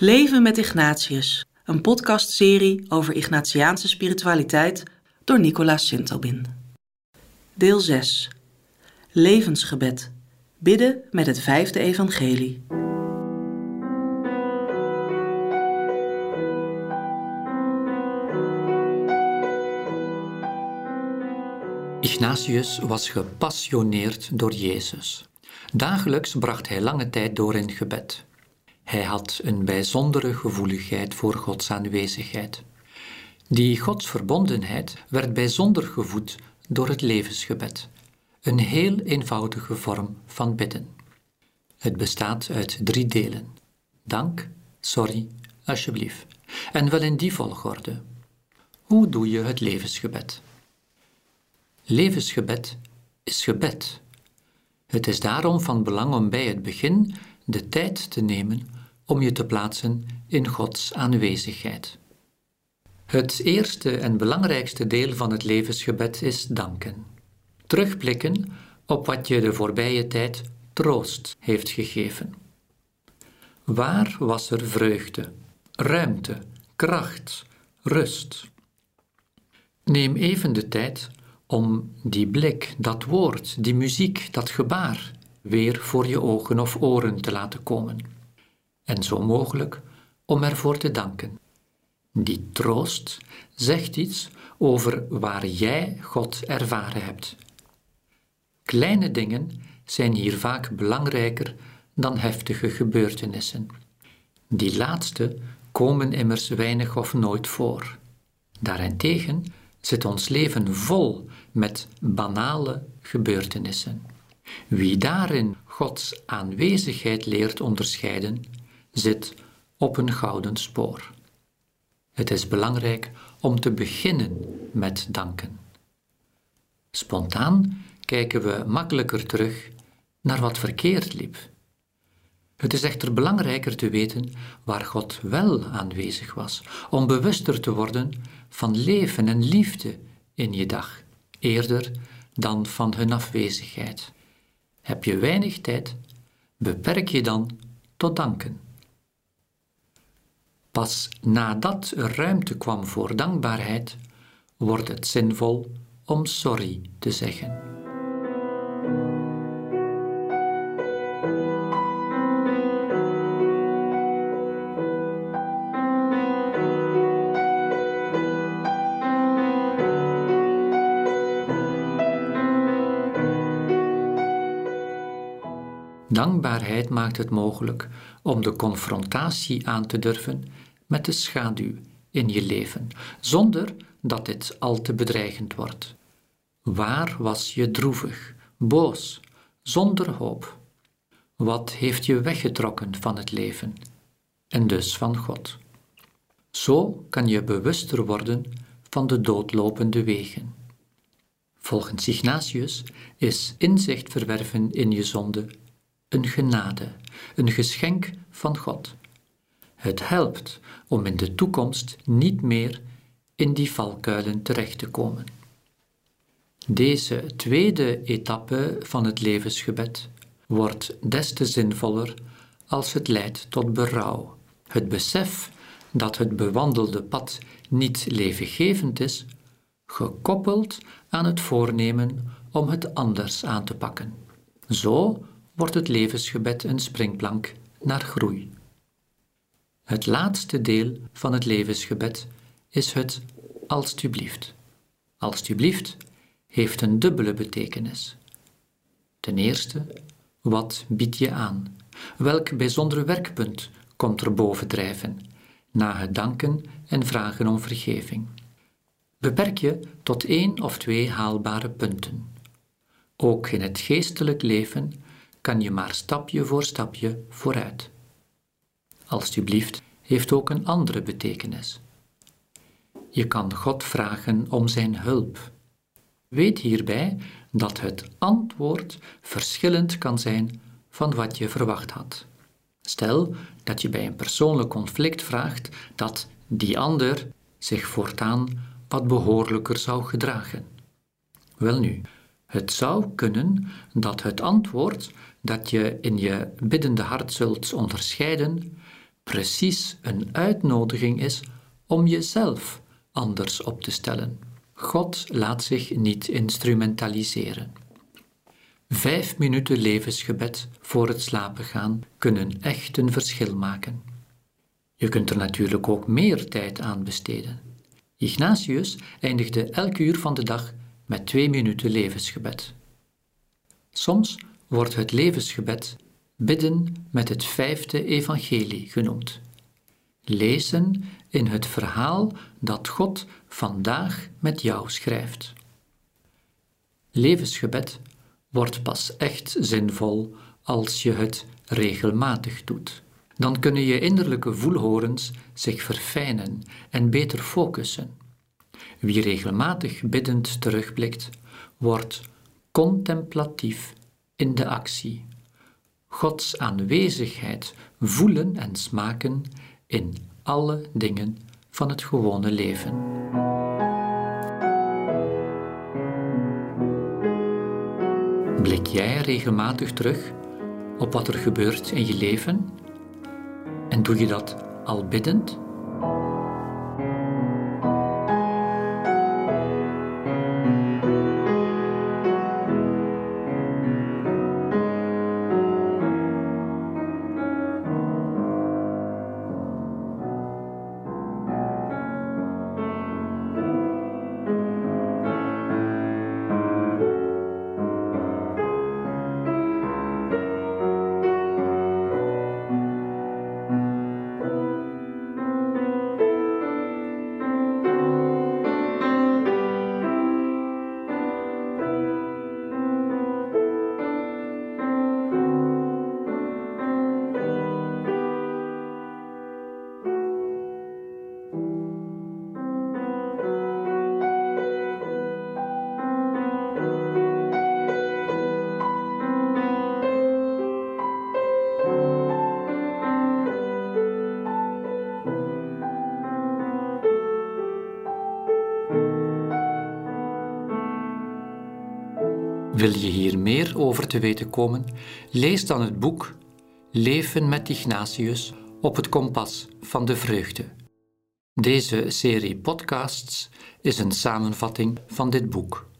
Leven met Ignatius, een podcastserie over Ignatiaanse spiritualiteit door Nicolaas Sintobin. Deel 6. Levensgebed. Bidden met het vijfde evangelie. Ignatius was gepassioneerd door Jezus. Dagelijks bracht hij lange tijd door in gebed. Hij had een bijzondere gevoeligheid voor Gods aanwezigheid. Die godsverbondenheid werd bijzonder gevoed door het levensgebed, een heel eenvoudige vorm van bidden. Het bestaat uit drie delen: dank, sorry, alsjeblieft, en wel in die volgorde. Hoe doe je het levensgebed? Levensgebed is gebed. Het is daarom van belang om bij het begin de tijd te nemen om je te plaatsen in Gods aanwezigheid. Het eerste en belangrijkste deel van het levensgebed is danken. Terugblikken op wat je de voorbije tijd troost heeft gegeven. Waar was er vreugde, ruimte, kracht, rust? Neem even de tijd om die blik, dat woord, die muziek, dat gebaar weer voor je ogen of oren te laten komen. En zo mogelijk om ervoor te danken. Die troost zegt iets over waar jij God ervaren hebt. Kleine dingen zijn hier vaak belangrijker dan heftige gebeurtenissen. Die laatste komen immers weinig of nooit voor. Daarentegen zit ons leven vol met banale gebeurtenissen. Wie daarin Gods aanwezigheid leert onderscheiden, zit op een gouden spoor. Het is belangrijk om te beginnen met danken. Spontaan kijken we makkelijker terug naar wat verkeerd liep. Het is echter belangrijker te weten waar God wel aanwezig was, om bewuster te worden van leven en liefde in je dag, eerder dan van hun afwezigheid. Heb je weinig tijd, beperk je dan tot danken. Pas nadat er ruimte kwam voor dankbaarheid, wordt het zinvol om sorry te zeggen. Dankbaarheid maakt het mogelijk om de confrontatie aan te durven met de schaduw in je leven, zonder dat dit al te bedreigend wordt. Waar was je droevig, boos, zonder hoop? Wat heeft je weggetrokken van het leven en dus van God? Zo kan je bewuster worden van de doodlopende wegen. Volgens Ignatius is inzicht verwerven in je zonde een genade, een geschenk van God. Het helpt om in de toekomst niet meer in die valkuilen terecht te komen. Deze tweede etappe van het levensgebed wordt des te zinvoller als het leidt tot berouw. Het besef dat het bewandelde pad niet levengevend is, gekoppeld aan het voornemen om het anders aan te pakken. Zo wordt het levensgebed een springplank naar groei. Het laatste deel van het levensgebed is het alstublieft. Alstublieft heeft een dubbele betekenis. Ten eerste, wat bied je aan? Welk bijzonder werkpunt komt er bovendrijven na het danken en vragen om vergeving? Beperk je tot één of twee haalbare punten. Ook in het geestelijk leven kan je maar stapje voor stapje vooruit. Alsjeblieft heeft ook een andere betekenis. Je kan God vragen om zijn hulp. Weet hierbij dat het antwoord verschillend kan zijn van wat je verwacht had. Stel dat je bij een persoonlijk conflict vraagt dat die ander zich voortaan wat behoorlijker zou gedragen. Welnu, het zou kunnen dat het antwoord dat je in je biddende hart zult onderscheiden, precies een uitnodiging is om jezelf anders op te stellen. God laat zich niet instrumentaliseren. Vijf minuten levensgebed voor het slapen gaan kunnen echt een verschil maken. Je kunt er natuurlijk ook meer tijd aan besteden. Ignatius eindigde elk uur van de dag met twee minuten levensgebed. Soms wordt het levensgebed bidden met het vijfde evangelie genoemd. Lezen in het verhaal dat God vandaag met jou schrijft. Levensgebed wordt pas echt zinvol als je het regelmatig doet. Dan kunnen je innerlijke voelhorens zich verfijnen en beter focussen. Wie regelmatig biddend terugblikt, wordt contemplatief in de actie. Gods aanwezigheid voelen en smaken in alle dingen van het gewone leven. Blik jij regelmatig terug op wat er gebeurt in je leven? En doe je dat al biddend? Wil je hier meer over te weten komen? Lees dan het boek Leven met Ignatius op het kompas van de vreugde. Deze serie podcasts is een samenvatting van dit boek.